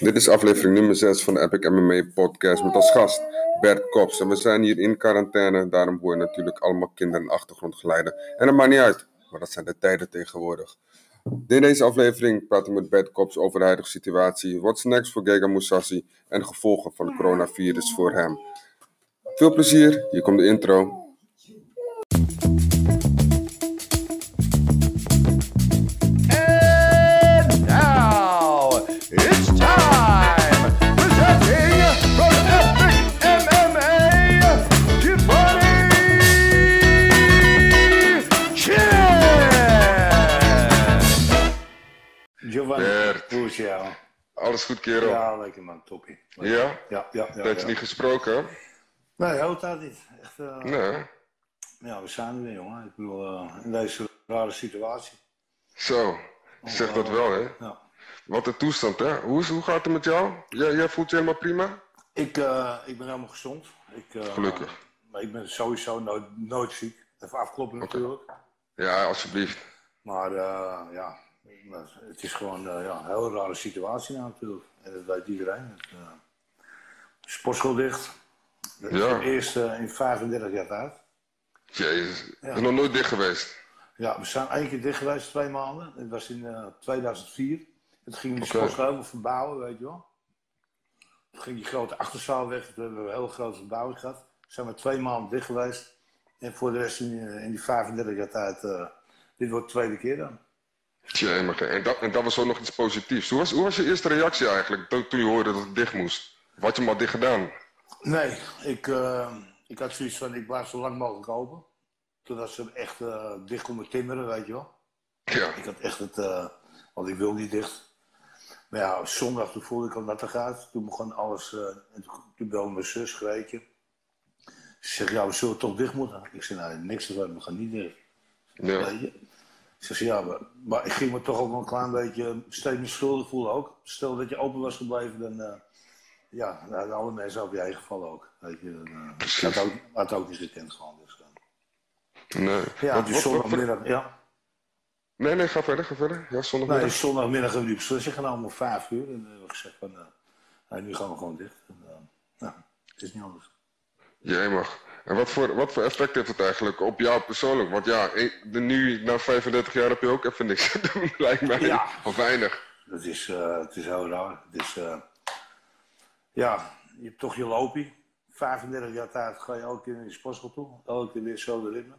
Dit is aflevering nummer 6 van de Epic MMA podcast met als gast Bert Kops. En we zijn hier in quarantaine, daarom hoor je natuurlijk allemaal kinderen en achtergrondgeluiden. En dat maakt niet uit, maar dat zijn de tijden tegenwoordig. In deze aflevering praat ik met Bert Kops over de huidige situatie, what's next voor Gega Moussassi en de gevolgen van het coronavirus voor hem. Veel plezier, hier komt de intro. Jou? Alles goed kerel? Ja, lekker man, toppie. Ja? Ja, ja, ja. Ja. niet gesproken? Nee, heel tijd niet. Echt, eh, Nee. Ja, we zijn er weer, jongen. Ik bedoel, eh, in deze rare situatie. Zo, zeg dat wel hè. Ja. Wat een toestand hè. Hoe, is, hoe gaat het met jou? Jij, jij voelt je helemaal prima? Ik, eh, ik ben helemaal gezond. Ik, Gelukkig. Maar ik ben sowieso nooit, nooit ziek. Even afkloppen natuurlijk. Ja, alsjeblieft. Maar eh, ja, het is gewoon eh, ja, een heel rare situatie nou, natuurlijk. En dat weet iedereen. Het, eh, sportschool dicht. Dat is Ja. voor het eerst eh, in 35 jaar tijd. Jezus, is nog nooit dicht geweest. Ja, we zijn één keer dicht geweest, twee maanden. Dat was in eh, 2004. Het ging de Oké. sportschool helemaal verbouwen, weet je wel. Toen ging die grote achterzaal weg. Toen hebben we een hele grote verbouwing gehad. Toen zijn we twee maanden dicht geweest. En voor de rest in, in die 35 jaar tijd, dit wordt de tweede keer dan. Tjee, maar ge- en dat, en dat was ook nog iets positiefs. Hoe was, hoe was je eerste reactie eigenlijk toen, toen je hoorde dat het dicht moest? Of had je hem al dicht gedaan? Nee, ik, eh, ik had zoiets van, ik blijf zo lang mogelijk open. Totdat ze echt eh, dicht konden timmeren, weet je wel. Ja, Ik had echt het, eh, want ik wil niet dicht. Maar ja, zondag toen voelde ik al dat er gaat. Toen begon alles, en toen, toen belde mijn zus, Greetje. Ze zegt, ja, we zullen toch dicht moeten. Ik zei, nou, niks doen, we gaan niet dicht. ja. Weet je? Ze zei, ja, maar, maar ik ging me toch ook wel een klein beetje steeds meer schuldig voelen ook. Stel dat je open was gebleven, dan, eh, ja, dan hadden alle mensen over je heen gevallen ook. Weet je, dan, eh, ik had ook, had ook niet gekend gewoon. Dus, eh. Nee. ja, wat- wat- zondagmiddag, ja. nee, nee, ga verder, ga verder. Ja, zondagmiddag. Nee, zondagmiddag hebben we die beslissing genomen om vijf uur. En dan hebben we gezegd van, eh, nou, nu gaan we gewoon dicht. En, eh, nou, het is niet anders. Jij mag. En wat voor, wat voor effect heeft het eigenlijk op jou persoonlijk? Want ja, ik- de, nu na 35 jaar heb je ook even niks te doen, lijkt mij. Ja. Of weinig. Het is, eh, het is heel raar. Het is, eh, ja, je hebt toch je loopie. 35 jaar tijd ga je elke keer in de sportschool toe. Elke keer weer hetzelfde ritme.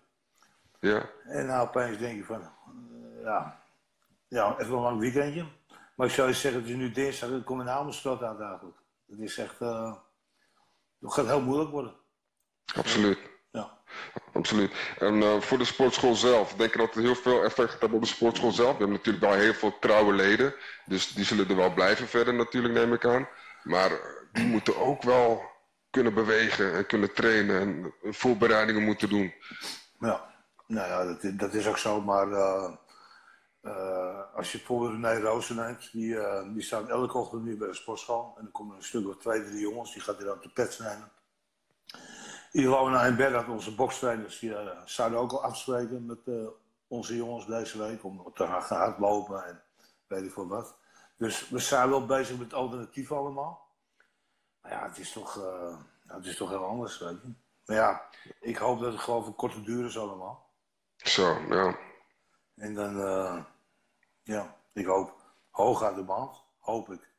Ja, En nou opeens denk je van, eh, ja, ja, even een lang weekendje. Maar ik zou je zeggen, het is nu dinsdag, dan kom naar Amersfoort uit eigenlijk. Het is echt, het gaat heel moeilijk worden. Absoluut. Ja. Absoluut. En eh, voor de sportschool zelf, denk je dat het heel veel effect gaat hebben op de sportschool zelf? We hebben natuurlijk wel heel veel trouwe leden, dus die zullen er wel blijven verder natuurlijk, neem ik aan. Maar die moeten ook wel kunnen bewegen en kunnen trainen en voorbereidingen moeten doen. Ja, nou ja, dat, is- dat is ook zo, maar eh, eh, als je bijvoorbeeld René Roosen neemt, die, die staat elke ochtend nu bij de sportschool. En dan komen een stuk of twee, drie jongens, die gaat hij dan te pets nemen. Ilona en Bernhard, onze bokstrainers, die eh, zouden ook al afspreken met eh, onze jongens deze week om te gaan hardlopen en weet ik veel wat. Dus we zijn wel bezig met alternatief allemaal. Maar ja, het is toch, eh, het is toch heel anders, weet je. Maar ja, ik hoop dat het gewoon voor korte duur is allemaal. Zo, ja. En dan, ja, ik hoop hoog uit de band, hoop ik.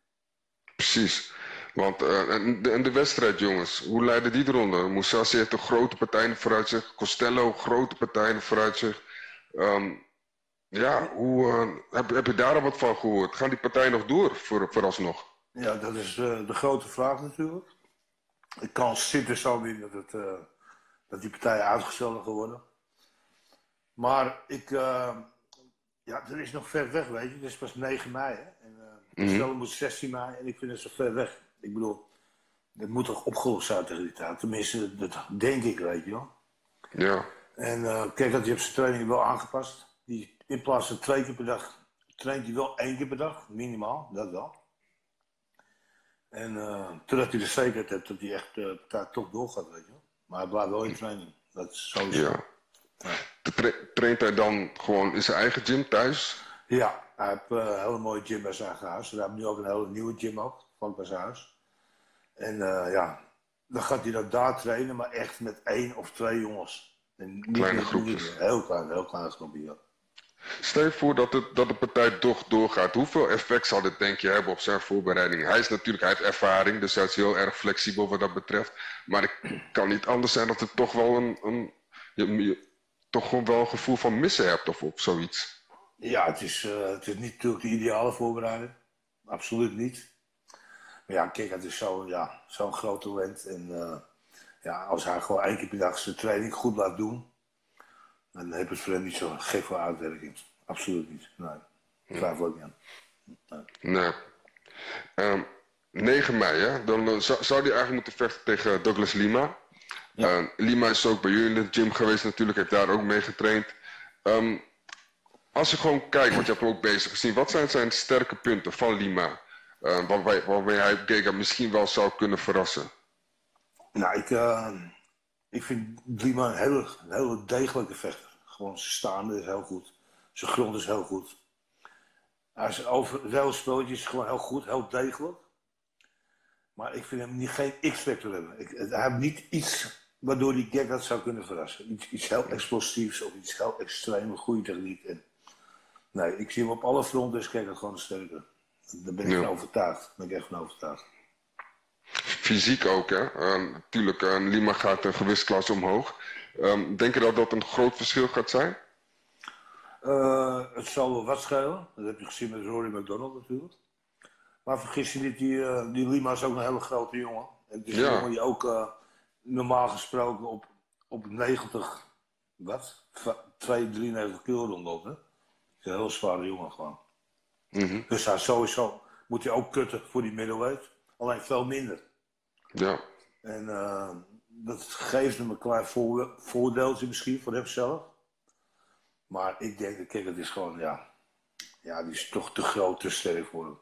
Precies. Want, eh, en, de, en de wedstrijd, jongens, hoe leiden die eronder? Moussassi heeft een grote partij vooruit zich. Costello, grote partijen vooruit zich. Ehm, ja, hoe, eh, heb, heb je daar al wat van gehoord? Gaan die partijen nog door voor, vooralsnog? Ja, dat is eh, de grote vraag natuurlijk. De kans zit er zo in dat, het, dat die partijen uitgesteld worden. Maar ik, eh, ja, dat is nog ver weg, weet je. Het is pas 9 mei, hè. En, Mhm. Moet 16 mei en ik vind het zo ver weg. Ik bedoel, het moet toch opgelost zijn tegen die tijd. Tenminste, dat denk ik, weet je wel. Ja, En eh, kijk, dat hij heeft zijn training wel aangepast. Die, in plaats van twee keer per dag, traint hij wel één keer per dag, minimaal, dat wel. En eh totdat hij de zekerheid heeft dat hij echt eh daar toch doorgaat, weet je wel. Maar hij blijft wel in training. Dat is sowieso. ja. Tra- traint hij dan gewoon in zijn eigen gym thuis? Ja, hij heeft een hele mooie gym bij zijn huis. We hebben nu ook een hele nieuwe gym ook, zijn huis. En eh, ja, dan gaat hij dan daar trainen, maar echt met één of twee jongens. En niet Kleine groepjes. Heel klein, heel klein groepje, ja. Stel je voor dat, het, dat de partij toch doorgaat. Hoeveel effect zal dit denk je hebben op zijn voorbereiding? Hij is natuurlijk, hij heeft ervaring, dus hij is heel erg flexibel wat dat betreft. Maar het kan niet anders zijn dat het toch wel een, een je, je- toch gewoon wel een gevoel van missen hebt of, of zoiets. Ja, het is, eh, het is niet natuurlijk de ideale voorbereiding. Absoluut niet. Maar ja, kijk, het is zo'n ja, zo'n groot talent. En eh, ja, als hij gewoon één keer per dag zijn training goed laat doen, dan heeft het voor hem niet zo gek veel uitwerking. Absoluut niet. Nee, twijfel ik niet aan. Nee. Ehm, 9 mei, hè? Dan eh, zou, zou hij eigenlijk moeten vechten tegen Douglas Lima. Ja. Ehm, Lima is ook bij jullie in de gym geweest natuurlijk, heeft daar ook mee getraind. Ehm, als je gewoon kijkt, want je hebt hem ook bezig gezien, wat zijn zijn sterke punten van Lima? Ehm, waarbij, waarbij hij Gega misschien wel zou kunnen verrassen. Nou, ik, eh, ik vind Lima een hele, een hele degelijke vechter. Gewoon zijn staande is heel goed. Zijn grond is heel goed. Hij is over spelletje is gewoon heel goed, heel degelijk. Maar ik vind hem niet, geen X-factor hebben. Ik, hij heeft niet iets waardoor die Gegard zou kunnen verrassen. Iets, iets heel explosiefs of iets heel extreem, goede techniek. Nee, ik zie hem op alle fronten is Gegard gewoon sterker. Daar ben ik Ja. van overtuigd. Daar ben ik echt van overtuigd. Fysiek ook, hè? Ehm, Natuurlijk, ehm, Lima gaat een gewichtsklasse omhoog. Ehm, denk je dat dat een groot verschil gaat zijn? Eh, het zal wel wat schelen. Dat heb je gezien met Rory McDonald natuurlijk. Maar vergis je niet, die, eh, die Lima is ook een hele grote jongen. En het is Ja. jongen die ook eh, normaal gesproken op, op 90, wat? Va- 2, 93 kilo rondloopt. Hè? Het is een heel zware jongen gewoon. Mhm. Dus hij sowieso moet hij ook kutten voor die middleweight. Alleen veel minder. Ja. En eh, dat geeft hem een klein voor, voordeeltje misschien voor hemzelf. Maar ik denk, kijk, het is gewoon, ja. Ja, die is toch te groot, te sterk voor hem.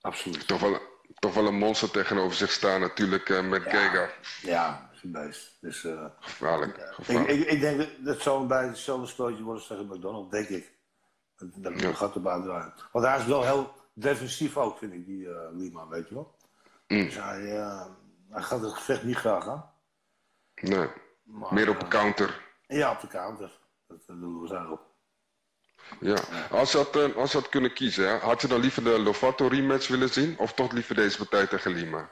Absoluut. Toch wel, toch wel een monster tegenover zich staan natuurlijk eh, met Gega. Ja, is een beest. Dus eh, Gevaarlijk. ik, gevaarlijk. ik, ik denk dat dat zal bij hetzelfde spelletje worden als tegen McDonald's, denk ik. Dat, Ja. gaat erbij draaien. Want hij is wel heel defensief ook, vind ik, die eh, Lima, weet je wel. Mm. Dus hij, eh, hij gaat het gevecht niet graag aan. Nee. Maar, Meer op eh, counter. Ja, op de counter. Dat, dat doen we zo op. Ja. Als je had, als je had kunnen kiezen, had je dan liever de Lovato rematch willen zien? Of toch liever deze partij tegen Lima?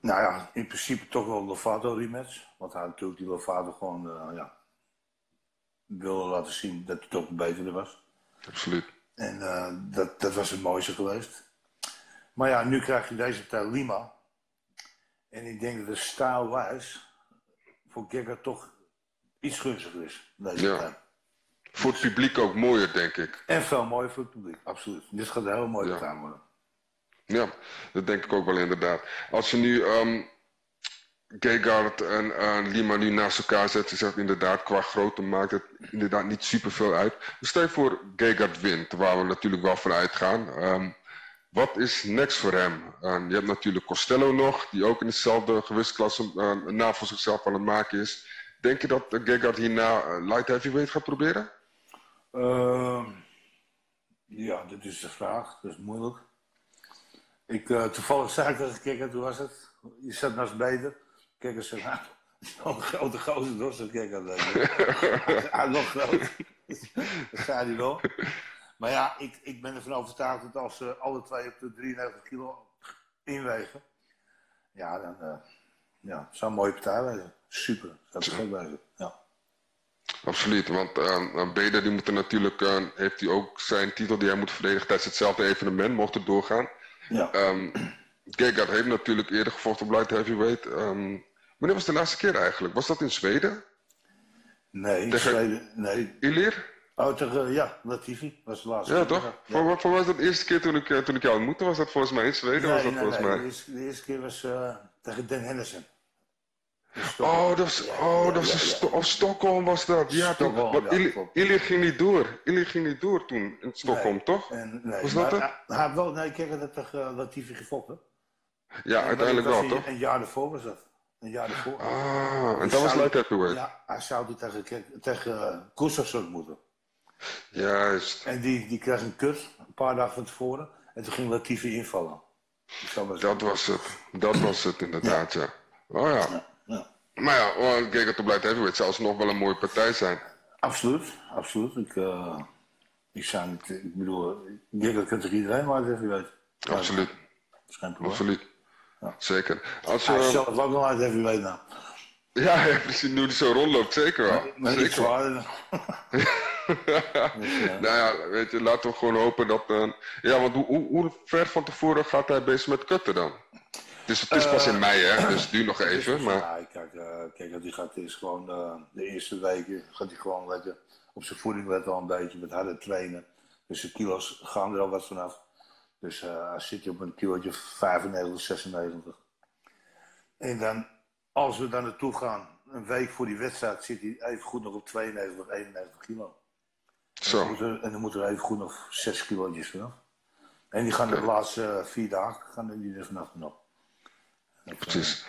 Nou ja, in principe toch wel een Lovato rematch. Want hij natuurlijk die Lovato gewoon, ja, wilde laten zien dat toch de betere was. Absoluut. En eh, dat, dat was het mooiste geweest. Maar ja, nu krijg je deze partij Lima. En ik denk dat de stijlwijs voor Gegger toch iets gunstiger is. Deze Ja. partij. Voor het publiek ook mooier, denk ik. En veel mooier voor het publiek, absoluut. Dit gaat een hele mooie Ja. worden. Ja, dat denk ik ook wel inderdaad. Als je nu ehm Gegard en eh, Lima nu naast elkaar zet, je zegt inderdaad, qua grootte maakt het inderdaad niet superveel uit. Dus stel je voor Gegard wint, waar we natuurlijk wel van uitgaan. Ehm, wat is next voor hem? Ehm, je hebt natuurlijk Costello nog, die ook in dezelfde gewichtsklasse eh, een naam voor zichzelf aan het maken is. Denk je dat uh, Gegard hierna eh, light heavyweight gaat proberen? Ehm, ja, dit is de vraag. Dat is moeilijk. Ik, eh, toevallig zei ik tegen Kikker, toen was het. Je zat naast beter. Zei, nou, zo'n grote gozer zo'n Kikker. Hij is nog groot. dat zei hij wel. Maar ja, ik, ik ben ervan overtuigd dat als ze alle twee op de 93 kilo inwegen, ja, dan eh, ja, zou een mooie partij wezen. Super, zou het gek wezen. Ja. Absoluut, want uh, Beder die moet er natuurlijk, heeft hij ook zijn titel die hij moet verdedigen tijdens hetzelfde evenement, mocht het doorgaan. Ja. Um, Gegard heeft natuurlijk eerder gevochten op light heavyweight. Ehm, wanneer was de laatste keer eigenlijk? Was dat in Zweden? Nee, tegen- Zweden, nee. Ilir? Oh, tegen, ja, Latifi was de laatste. Ja, keer. toch? Ja. Voor, voor mij was dat de eerste keer toen ik, eh, toen ik jou ontmoette, was dat volgens mij in Zweden? was Nee, dat nee, volgens nee. mij? De, eerste, de eerste keer was eh, tegen Dan Henderson. In Oh, dat was, oh, ja, dat was ja. Sto- oh, Stockholm was dat. Ja, Stockholm, ja, Ilir. Ilir ging niet door. Ilir ging niet door toen in Stockholm, Nee, toch? En, nee, Was dat het? Hij, wel, nee, kijk, dat tegen uh, Latifi gevochten. Ja, En uiteindelijk dat wel, was toch? Een jaar ervoor was dat. Een jaar ervoor. Ah, en dat was light heavyweight. Ja, hij zou die tegen, kijk, tegen uh, moeten. Juist. En die, die kreeg een kut een paar dagen van tevoren. En toen ging Latifi invallen. Dat was het. Dat was het inderdaad, ja. Oh ja. Ja. Maar ja, oh, Giga to Light Heavyweight zou alsnog wel een mooie partij zijn. Absoluut, absoluut. Ik, eh, ik zou niet, ik bedoel, ik denk dat toch iedereen maar even weet. Absoluut. Dat is geen probleem. Absoluut. Zeker. Als Hij ook nog uit even nou. ja, ja, precies. Nu die zo rondloopt, zeker wel. Niet Zeker wel. zwaarder. Nou ja, weet je, laten we gewoon hopen dat... eh, ja, want hoe, hoe, hoe ver van tevoren gaat hij bezig met kutten dan? Het is, het is pas in mei, hè, dus duurt nog even. Maar Ja, kijk, eh, kijk, wat hij gaat is gewoon eh, de eerste weken gaat hij gewoon letten, op zijn voeding letten al een beetje, met harder trainen. Dus de kilo's gaan er al wat vanaf. Dus eh hij zit hij op een kilootje 95, 96. En dan, als we daar naartoe gaan, een week voor die wedstrijd, zit hij even goed nog op 92, 91 kilo. Dan zo, moet er- en dan moet er even goed nog 6 kilootjes vanaf. En die gaan de laatste eh, vier dagen gaan die er vanaf nog. Dat, eh, precies.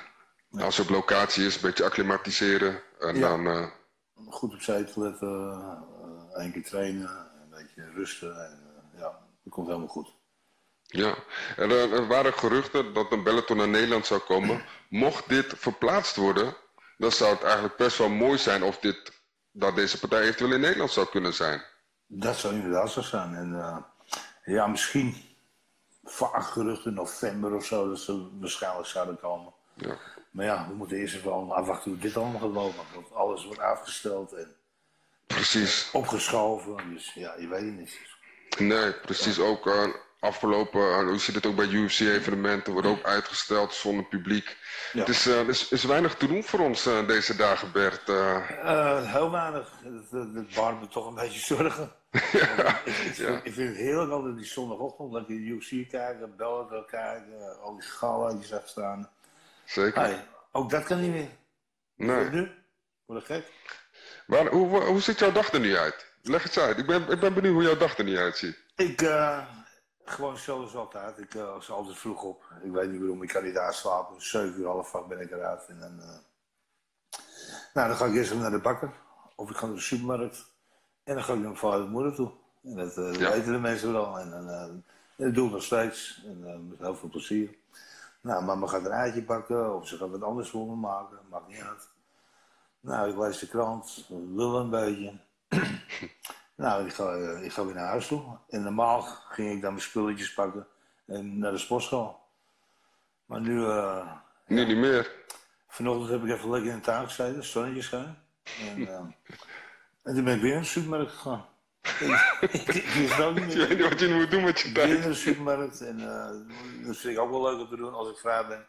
Als er op locatie is, een beetje acclimatiseren. En Ja. dan... eh, goed op zetel letten, eh, één keer trainen, een beetje rusten. En, eh, ja, dat komt helemaal goed. Ja, en er, er waren geruchten dat een Bellator naar Nederland zou komen. Mocht dit verplaatst worden, dan zou het eigenlijk best wel mooi zijn of dit, dat deze partij eventueel in Nederland zou kunnen zijn. Dat zou inderdaad zo zijn. En eh, ja, misschien vaak geruchten november of zo, dat ze waarschijnlijk zouden komen. Ja, Maar ja, we moeten eerst even afwachten hoe dit allemaal gaat lopen. Want alles wordt afgesteld en precies. opgeschoven. Dus ja, je weet het niet. Nee, precies ook eh, afgelopen, uh, hoe zit het ook bij UFC-evenementen, wordt ook uitgesteld zonder publiek. Ja. Het is, eh, is, is weinig te doen voor ons eh, deze dagen, Bert. Eh, Eh, heel weinig. Dat, dat, dat baart me toch een beetje zorgen. ik, ik, vind, ik vind het heerlijk altijd die zondagochtend, lekker de UFC kijken, Bellator kijken, al die galaatjes afstaan. zeker. Hey, ook dat kan niet meer. Nee. Nu? Gek? Waar, hoe, hoe, hoe ziet jouw dag er nu uit? Leg eens uit. Ik ben, ik ben benieuwd hoe jouw dag er nu uitziet. Ik, eh, gewoon zoals altijd. Ik uh, was altijd vroeg op. Ik weet niet waarom, ik kan niet aanslapen. 7 uur, half acht ben ik eruit. En dan, uh... nou, dan ga ik eerst even naar de bakker. Of ik ga naar de supermarkt. En dan ga ik naar mijn vader en moeder toe. En dat, uh, Ja. weten de mensen wel. En, en dat doe ik nog steeds. En met heel veel plezier. Nou, mama gaat een eitje bakken. Of ze gaat wat anders voor me maken. Maakt niet uit. Nou, ik lees de krant. Lul een beetje. Nou, ik ga, eh, ik ga weer naar huis toe. En normaal ging ik dan mijn spulletjes pakken en naar de sportschool. Maar nu, eh, Nu niet meer. vanochtend heb ik even lekker in de tuin gezeten, zonnetje schijn. En, eh, en toen ben ik weer naar de supermarkt gegaan. ik, ik, ik wist ook niet Je meer. weet niet wat je moet doen met je Weer tijd. naar de supermarkt en dat vind ik ook wel leuk om te doen als ik vrij ben.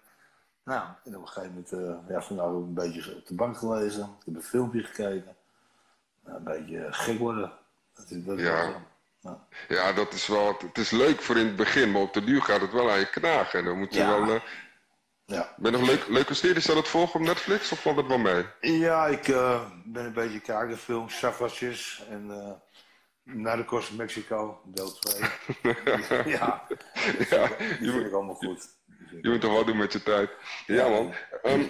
Nou, en op een gegeven moment, eh ja, vandaag ook een beetje op de bank gelezen. Ik heb een filmpje gekeken. Nou, een beetje gek worden. Dat is, Ja. wel. Ja, dat is wel. Het is leuk voor in het begin, maar op de duur gaat het wel aan je knagen. En dan moet je Ja. wel. eh, Ja, ben je nog leuk, leuke series aan het volgen op Netflix of valt het wel mee? ja ik eh, ben een beetje kijken, film Savasjes en eh Narcos Mexico, deel 2. ja, Ja, die vind moet, ik allemaal goed. Je moet toch wel doen met je tijd. Ja, Ja. man. Ehm,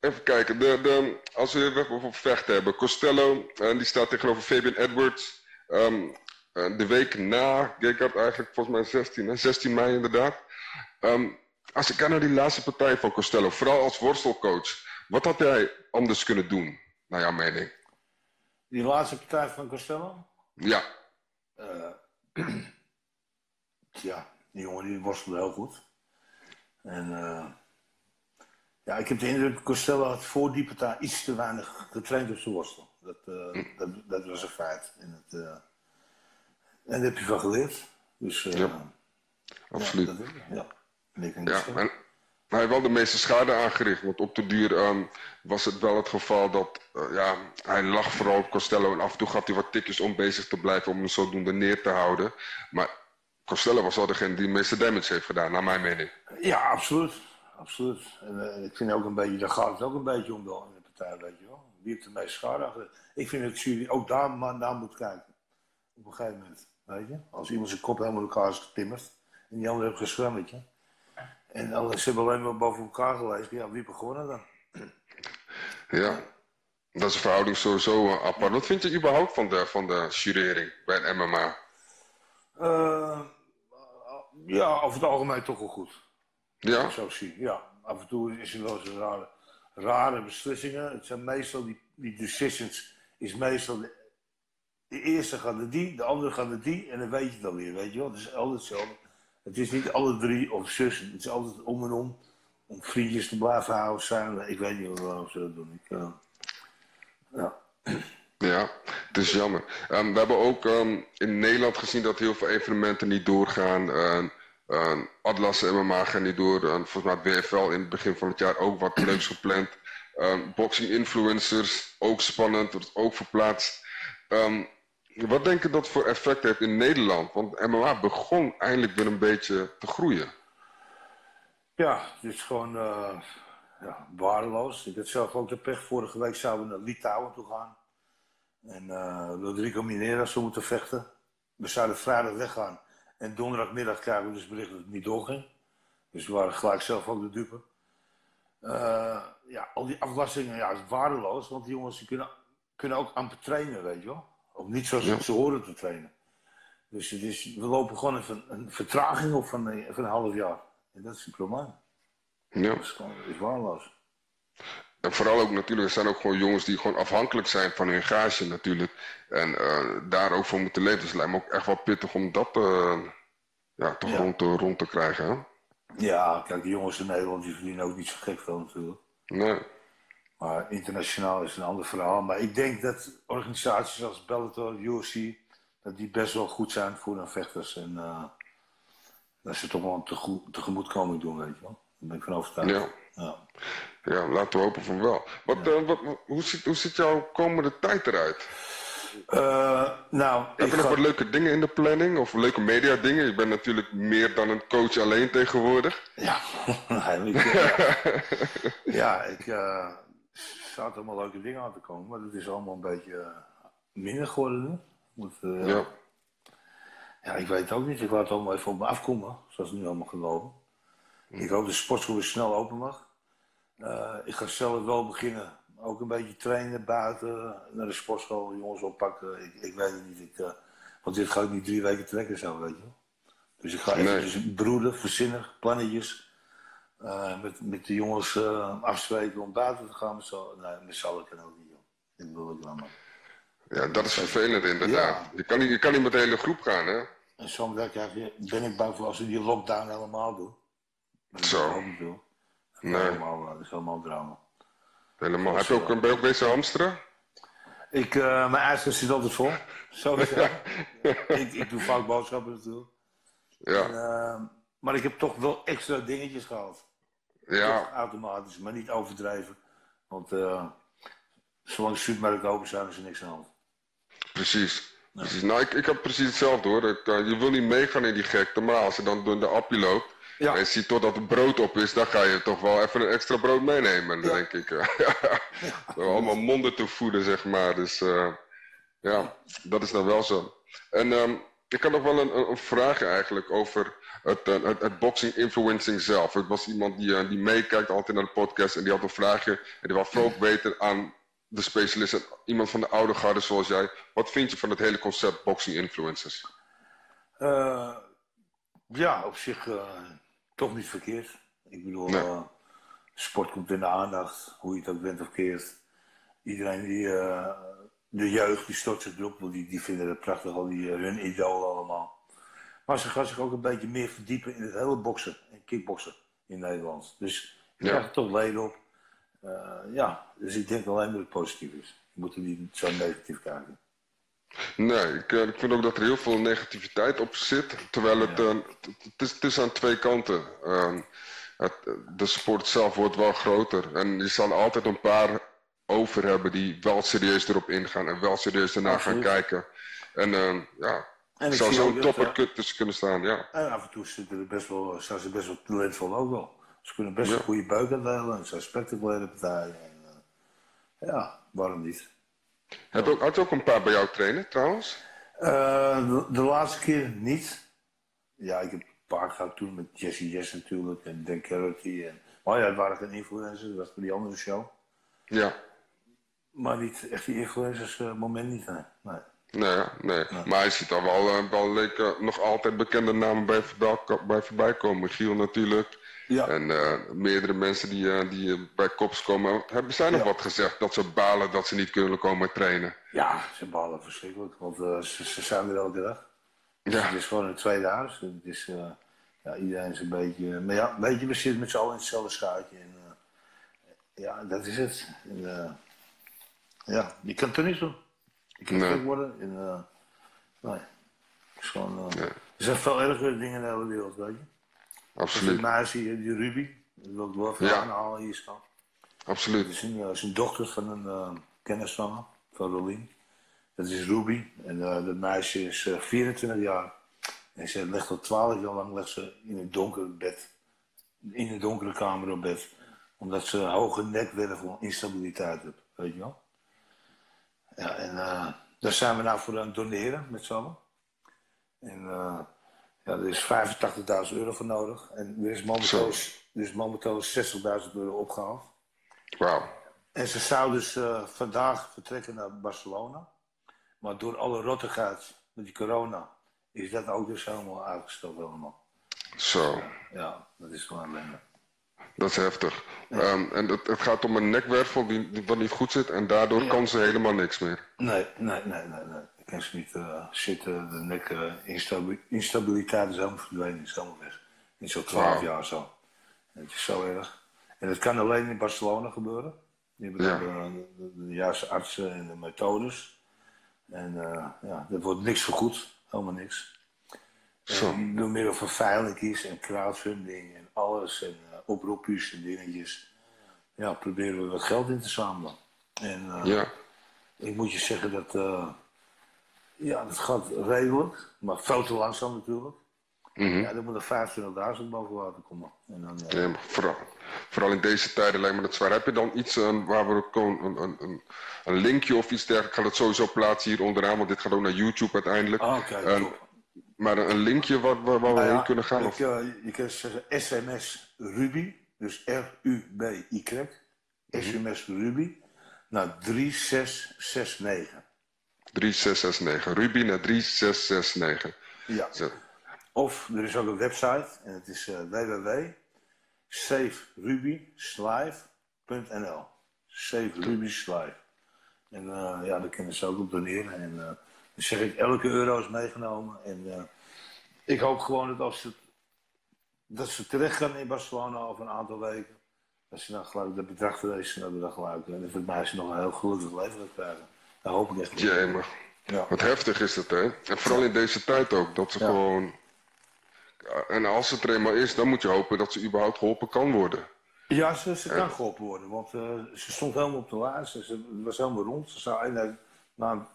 even kijken. De, de, als we even over vechten hebben. Costello, eh, die staat tegenover Fabian Edwards. Ehm, eh, de week na Gekard eigenlijk, volgens mij 16, hè? 16 mei inderdaad. Ehm, als ik kijk naar die laatste partij van Costello, vooral als worstelcoach. Wat had hij anders kunnen doen, naar jouw mening? Die laatste partij van Costello? Ja, Ja, die jongen die worstelde heel goed. En eh, ja, ik heb de indruk dat Costello had voor die partij iets te weinig getraind op zijn worstel. Dat, eh, dat, dat was een feit. En, het, eh, en daar heb je van geleerd. Dus eh, Ja, absoluut. Ja, dat, ja. En ik denk Ja, dat zo. en hij heeft wel de meeste schade aangericht. Want op de duur ehm, was het wel het geval dat ja, hij lag vooral op Costello. En af en toe gaf hij wat tikjes om bezig te blijven om hem zodoende neer te houden. Maar Costello was wel degene die de meeste damage heeft gedaan, naar mijn mening. Ja, absoluut. absoluut. En ik vind ook een beetje, daar gaat het ook een beetje om wel in de partij, weet je wel. Wie heeft schade achter? Ik vind dat jullie ook daar maar naar moet kijken. Op een gegeven moment, weet je. Als iemand zijn kop helemaal in elkaar is getimmerd en die andere heeft geschwemmetje. En ze hebben alleen maar boven elkaar gelezen. Ja, wie heeft gewonnen dan? Ja. Dat is een verhouding sowieso uh, apart. Wat vind je überhaupt van de, van de jurering bij het MMA? Eh, ja, over het algemeen toch wel goed. Ja? Zo zie. Ja, af en toe is er wel eens rare, rare beslissingen. Het zijn meestal die, decisions, is meestal de, de eerste gaat naar die, de andere gaat naar die en dan weet je het alweer, weet je wel. Het is altijd hetzelfde. Het is niet alle drie of zussen, het is altijd om en om. Om vriendjes te blijven houden samen. Ik weet niet waarom ze dat doen. Ik, uh, ja. Ja, het is jammer. Um, we hebben ook um, in Nederland gezien dat heel veel evenementen niet doorgaan. Uh, Atlas MMA gaat niet door. Uh, volgens mij het WFL in het begin van het jaar ook wat leuks gepland. Um, boxing influencers, ook spannend, wordt ook verplaatst. wat denk je dat voor effect heeft in Nederland? Want MMA begon eindelijk weer een beetje te groeien. Ja, het is gewoon uh, ja, waardeloos. Ik had zelf ook de pech. Vorige week zouden we naar Litouwen toe gaan. En uh, Rodrigo Minera zou moeten vechten. We zouden vrijdag weggaan. En donderdagmiddag krijgen we dus bericht dat het niet doorging. Dus we waren gelijk zelf ook de dupe. Uh, ja, al die aflastingen, ja, is waardeloos. Want die jongens die kunnen, kunnen ook amper trainen, weet je wel. Of niet zoals ja. ze horen te trainen. Dus het is, we lopen gewoon even een vertraging op van, van een half jaar. En dat is het probleem. Ja. Dat is gewoon is waardeloos. En vooral ook natuurlijk, er zijn ook gewoon jongens die gewoon afhankelijk zijn van hun gage natuurlijk. En uh, daar ook voor moeten leven. Dus het lijkt me ook echt wel pittig om dat uh, ja, toch ja. Rond, te, rond te krijgen. Hè? Ja, kijk, de jongens in Nederland die verdienen ook niet zo gek veel natuurlijk. Nee. Maar internationaal is een ander verhaal. Maar ik denk dat organisaties als Bellator, UFC, dat die best wel goed zijn voor hun vechters. En uh, dat ze toch wel een tegemoetkoming doen, weet je wel. Daar ben ik van overtuigd. Ja. ja. Ja, laten we hopen van wel. Wat, ja. uh, wat, hoe, ziet, hoe ziet jouw komende tijd eruit? Uh, nou, Heb je nog ga... wat leuke dingen in de planning? Of leuke media dingen? Je bent natuurlijk meer dan een coach alleen tegenwoordig. Ja, eigenlijk. uh, ja, ik uh, zat allemaal leuke dingen aan te komen. Maar dat is allemaal een beetje minder geworden. Moet, ja. ja, ik weet het ook niet. Ik laat het allemaal even op me afkomen. Zoals het nu allemaal gelopen. Ik hoop dat de sportschool weer snel open mag. Uh, ik ga zelf wel beginnen. Ook een beetje trainen buiten, naar de sportschool, jongens oppakken. Ik, ik weet het niet. Ik, uh, want dit ga ik niet drie weken trekken zo, weet je wel. Dus ik ga Nee. even broeden, verzinnen, plannetjes. Uh, met, met de jongens afspreken om buiten te gaan. Z'n nee, met allen kan ook niet, joh. Ik wil het wel, maar. Ja, dat is vervelend inderdaad. Ja. Je, kan niet, je kan niet met de hele groep gaan, hè? En soms ben ik, ben ik bang voor als we die lockdown helemaal doen. Zo. Nee. helemaal, dat is helemaal drama. Helemaal. Heb je ook, ben je ook bezig hamsteren? Ik, uh, mijn ijskast zit altijd vol. Sowieso. ik, ik doe vaak boodschappen natuurlijk. Ja. En, uh, maar ik heb toch wel extra dingetjes gehad. Ja, Toch automatisch, maar niet overdrijven. Want uh, zolang de supermarkten open zijn, is er niks aan de hand. precies. precies. Nou, ik, ik heb precies hetzelfde hoor. Ik, uh, je wil niet meegaan in die gekte, maar als je dan door de appie loopt Ja. en je ziet totdat het brood op is, dan ga je toch wel even een extra brood meenemen. Ja. denk ik, uh, allemaal monden te voeden, zeg maar. Dus uh, ja, dat is dan wel zo. En um, ik had nog wel een, een, vraag eigenlijk over het, uh, het, het boxing influencing zelf. Het was iemand die, uh, die meekijkt altijd naar de podcast en die had een vraagje. En die wil vooral ook weten aan de specialisten, iemand van de oude garde zoals jij. Wat vind je van het hele concept boxing influencers? Uh, ja, op zich uh, toch niet verkeerd. Ik bedoel, Nee. uh, sport komt in de aandacht, hoe je het ook bent of keert. Iedereen die, uh, de jeugd, die stort zich erop, want die, die vinden het prachtig, al die uh, hun idolen allemaal. Maar ze gaan zich ook een beetje meer verdiepen in het hele boksen en kickboksen in Nederland. Dus je Ja. krijgt er toch leden op. Uh, ja, dus ik denk alleen dat het positief is. Je moet er niet zo negatief kijken. Nee, ik, eh, ik vind ook dat er heel veel negativiteit op zit. Terwijl het, Ja. eh, het, is, het is aan twee kanten. Ehm, het, de sport zelf wordt wel groter. En je zal altijd een paar over hebben die wel serieus erop ingaan en wel serieus ernaar gaan kijken. En ehm, ja, En ik zou zo'n topper eh, kun- tussen kunnen staan, ja. En af en toe zitten er best wel, zijn ze best wel talentvol ook wel. Ze kunnen best Ja. een goede buik uitdelen en ze zijn spectaculaire partijen. En, eh, ja, waarom niet? Heb ook, had ook een paar bij jou trainen trouwens? Eh, de, de laatste keer niet. Ja, ik heb een paar gehad toen met Jesse Yes natuurlijk en Dan Carroty. En, maar ja, het waren geen influencers, dat was voor die andere show. Ja, Maar niet echt die influencers eh, moment niet, nee. Nee. Nee, maar hij ziet al wel, eh, wel leek, eh, nog altijd bekende namen bij, voorbij, bij voorbij komen. Giel natuurlijk. Ja. En eh, meerdere mensen die, eh, die bij Kops komen. Hebben zij nog Ja. wat gezegd dat ze balen dat ze niet kunnen komen trainen? Ja, ze ballen verschrikkelijk, want ze, ze zijn er elke dag. Ja. Het is gewoon een tweede huis. Het is, ja, iedereen is een beetje... Maar ja, weet je, we zitten met z'n allen in hetzelfde schuitje. En, ja, dat is het. En, ja, je kan het er niet doen. Nee. worden. En, eh, nee. Het is gewoon... eh, Nee. Er zijn veel ergere dingen in de hele wereld, weet je. Die Absoluut. meisje, die Ruby, dat wil ik wel even Ja. aanhalen hier staan. Dat Absoluut. is een, eh, is een dochter van een eh, kennis van me, van Rolien. Dat is Ruby. En dat meisje is eh, 24 jaar. En ze legt al 12 jaar lang legt ze in een donker bed. In een donkere kamer op bed. Omdat ze hoge nekwervel instabiliteit heeft. Weet je wel? Ja, en eh, daar zijn we nou voor aan het doneren met z'n allen. En eh, ja, er is 85.000 euro voor nodig. En er is momenteel, er is momenteel 60.000 euro opgehaald. Wauw. En ze zou dus eh, vandaag vertrekken naar Barcelona. Maar door alle rottigheid met die corona is dat ook dus helemaal uitgesteld helemaal. Zo. Ja, dat is gewoon ellende. Dat is heftig. Ehm, en het, het gaat om een nekwervel die, die wat niet goed zit en daardoor kan ze helemaal niks meer. Nee, nee, nee, nee, nee. Ik kan ze niet eh, zitten, de nek, eh, instabi- instabiliteit is helemaal verdwenen, is helemaal weg. In zo'n 12 Wauw. jaar zo. Het is zo erg. En het kan alleen in Barcelona gebeuren. Die hebben Ja. eh, de, de juiste artsen en de methodes. En ja, er wordt niks vergoed, helemaal niks. Zo. En door middel van veilingjes en crowdfunding en alles en oproepjes en dingetjes. Ja, proberen we wat geld in te zamelen. En eh, Ja. ik moet je zeggen dat, eh, ja, dat gaat redelijk, maar veel te langzaam natuurlijk. Mhm. Ja, er moet er 25.000 boven water komen. En dan, ja. Ja, maar vooral, vooral in deze tijden lijkt me dat zwaar. Heb je dan iets eh, waar we een, een, een, een linkje of iets dergelijks? Ik ga het sowieso plaatsen hier onderaan, want dit gaat ook naar YouTube uiteindelijk. Ah, En-. Maar een linkje waar, waar, waar we Nou ja, heen kunnen gaan? ik, Of? eh, je kan zeggen sms Ruby, dus R-U-B-Y, Mhm. sms Ruby, naar 3669. 3669. Ruby naar 3669. Ja. Zo. Of er is ook een website en het is uh, www.saferubyslive.nl Saferubyslive. En eh, ja, daar kunnen ze ook op doneren. En eh, zeg ik, elke euro is meegenomen. En eh, ik hoop gewoon dat als ze, dat ze terecht gaan in Barcelona over een aantal weken, dat ze dan gelijk dat bedrag verrezen hebben dan gelijk. En dat het meisje nog een heel gelukkig leven gaat krijgen. Daar hoop ik echt. Jemig. Ja. Wat heftig is het, hè? En vooral in deze tijd ook, dat ze Ja. gewoon... En als het er eenmaal is, dan moet je hopen dat ze überhaupt geholpen kan worden. Ja, ze, ze kan geholpen worden, want eh, ze stond helemaal op de lijst. Ze, ze was helemaal rond. Ze zou, en, na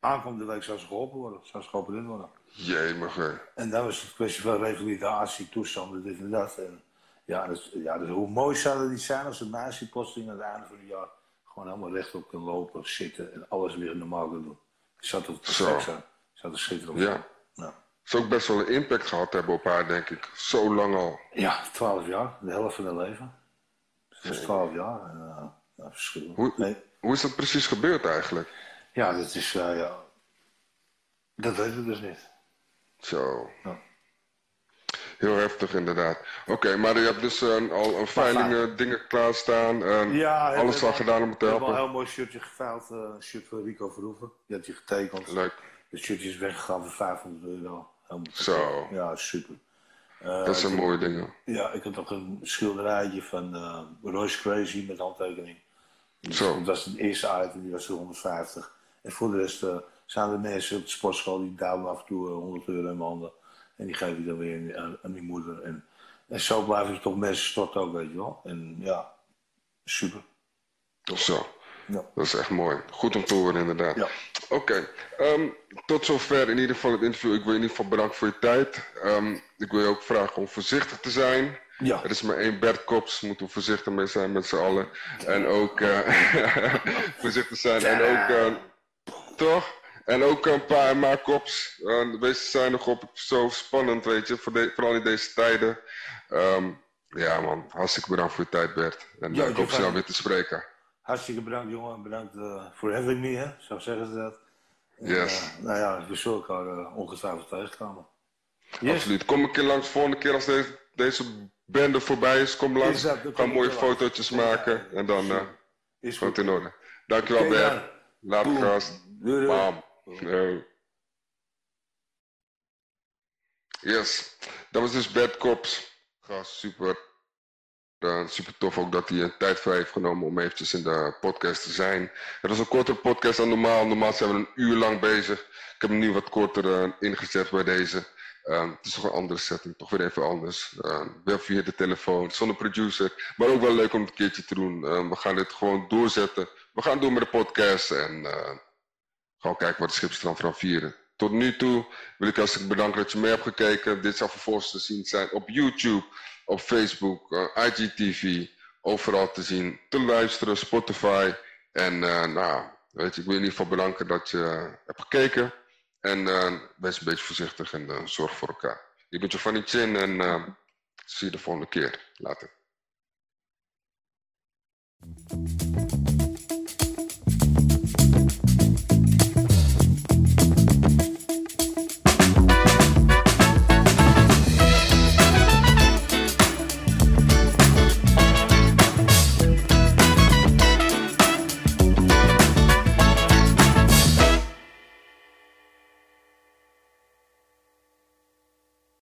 aankomende week zou ze geholpen worden. Zou ze geopereerd worden. Jemig, hè? En dan was het een kwestie van revalidatie, toestanden, dit en dat. En, ja, dus, ja dus hoe mooi zou het niet zijn als een meisje plotseling aan het einde van het jaar gewoon helemaal rechtop kan lopen, zitten en alles weer normaal kan doen. Zou toch Zo. perfect zijn? Zou het schitterend Ja. Ja. Zou ook best wel een impact gehad hebben op haar, denk ik. Zo lang al. ja, 12 jaar, de helft van haar leven. Dat is 12 jaar. En, eh, ja. Hoe, Nee. hoe is dat precies gebeurd eigenlijk? Ja, dat is, eh, ja. Dat weten we dus niet. Zo. Ja. Heel heftig inderdaad. Oké, maar je hebt dus eh, al een veiling eh, dingen klaarstaan. en Ja, alles al gedaan om te We hebben al een helpen. heel mooi shirtje geveild. een shirt van Rico Verhoeven. Die had hij getekend. Leuk. Het shirtje is weggegaan voor 500 euro. Zo. Ja, super. Dat zijn mooie dingen. Ja, ik had nog een schilderijtje van eh, Royce Crazy met handtekening. Dus Zo. Dat was het eerste item, die was voor 150. En voor de rest eh, zijn er mensen op de sportschool die duwen af en toe eh, 100 euro in mijn handen. En die geef je dan weer aan, aan die moeder. En, en zo blijven er toch mensen storten ook, weet je wel. En ja, super. Zo. Ja. Dat is echt mooi. Goed om te horen, inderdaad. Ja. Oké, ehm, tot zover in ieder geval het interview. Ik wil je in ieder geval bedanken voor je tijd. Ehm, ik wil je ook vragen om voorzichtig te zijn. Ja. Er is maar één Bert Kops, moeten we voorzichtig mee zijn met z'n allen. En ook eh, voorzichtig zijn. En ook, eh, toch? En ook een paar maar Kops. Uh, wees zijn nog op zo spannend, weet je. Voor de- vooral in deze tijden. Ehm, ja man, hartstikke bedankt voor je tijd Bert. En Ja, eh, ik hoop snel weer te spreken. hartstikke bedankt jongen. Bedankt eh, voor having me, hè. Zo zeggen ze dat. En, Yes. nou ja, we zullen elkaar ongetwijfeld tegenkomen. Yes. Absoluut. Kom een keer langs de volgende keer als deze, deze bende voorbij is. Kom langs. Kom ik mooie fotootjes Ja, maken. En dan Is goed. het in orde. Dankjewel Oké, Bert. Later gast. Doei. Bam. Yes, dat was dus Bert Kops. Gast, super. Super tof ook dat hij een tijd vrij heeft genomen om eventjes in de podcast te zijn. Het was een kortere podcast dan normaal. Normaal zijn we een uur lang bezig. Ik heb hem nu wat korter eh, ingezet bij deze. Ehm, het is toch een andere setting, toch weer even anders. Ehm, wel via de telefoon, zonder producer. Maar ook wel leuk om het een keertje te doen. Ehm, we gaan dit gewoon doorzetten. We gaan door met de podcast en gewoon kijken wat de Schippers dan van vieren. Tot nu toe wil ik hartstikke bedanken dat je mee hebt gekeken. Dit zal vervolgens te zien zijn op YouTube, op Facebook, eh, IGTV. Overal te zien, te luisteren, Spotify. En eh, nou, weet je, ik wil je in ieder geval bedanken dat je eh, hebt gekeken. En wees een beetje voorzichtig en zorg voor elkaar. Ik ben je van iets in en zie je de volgende keer. Later.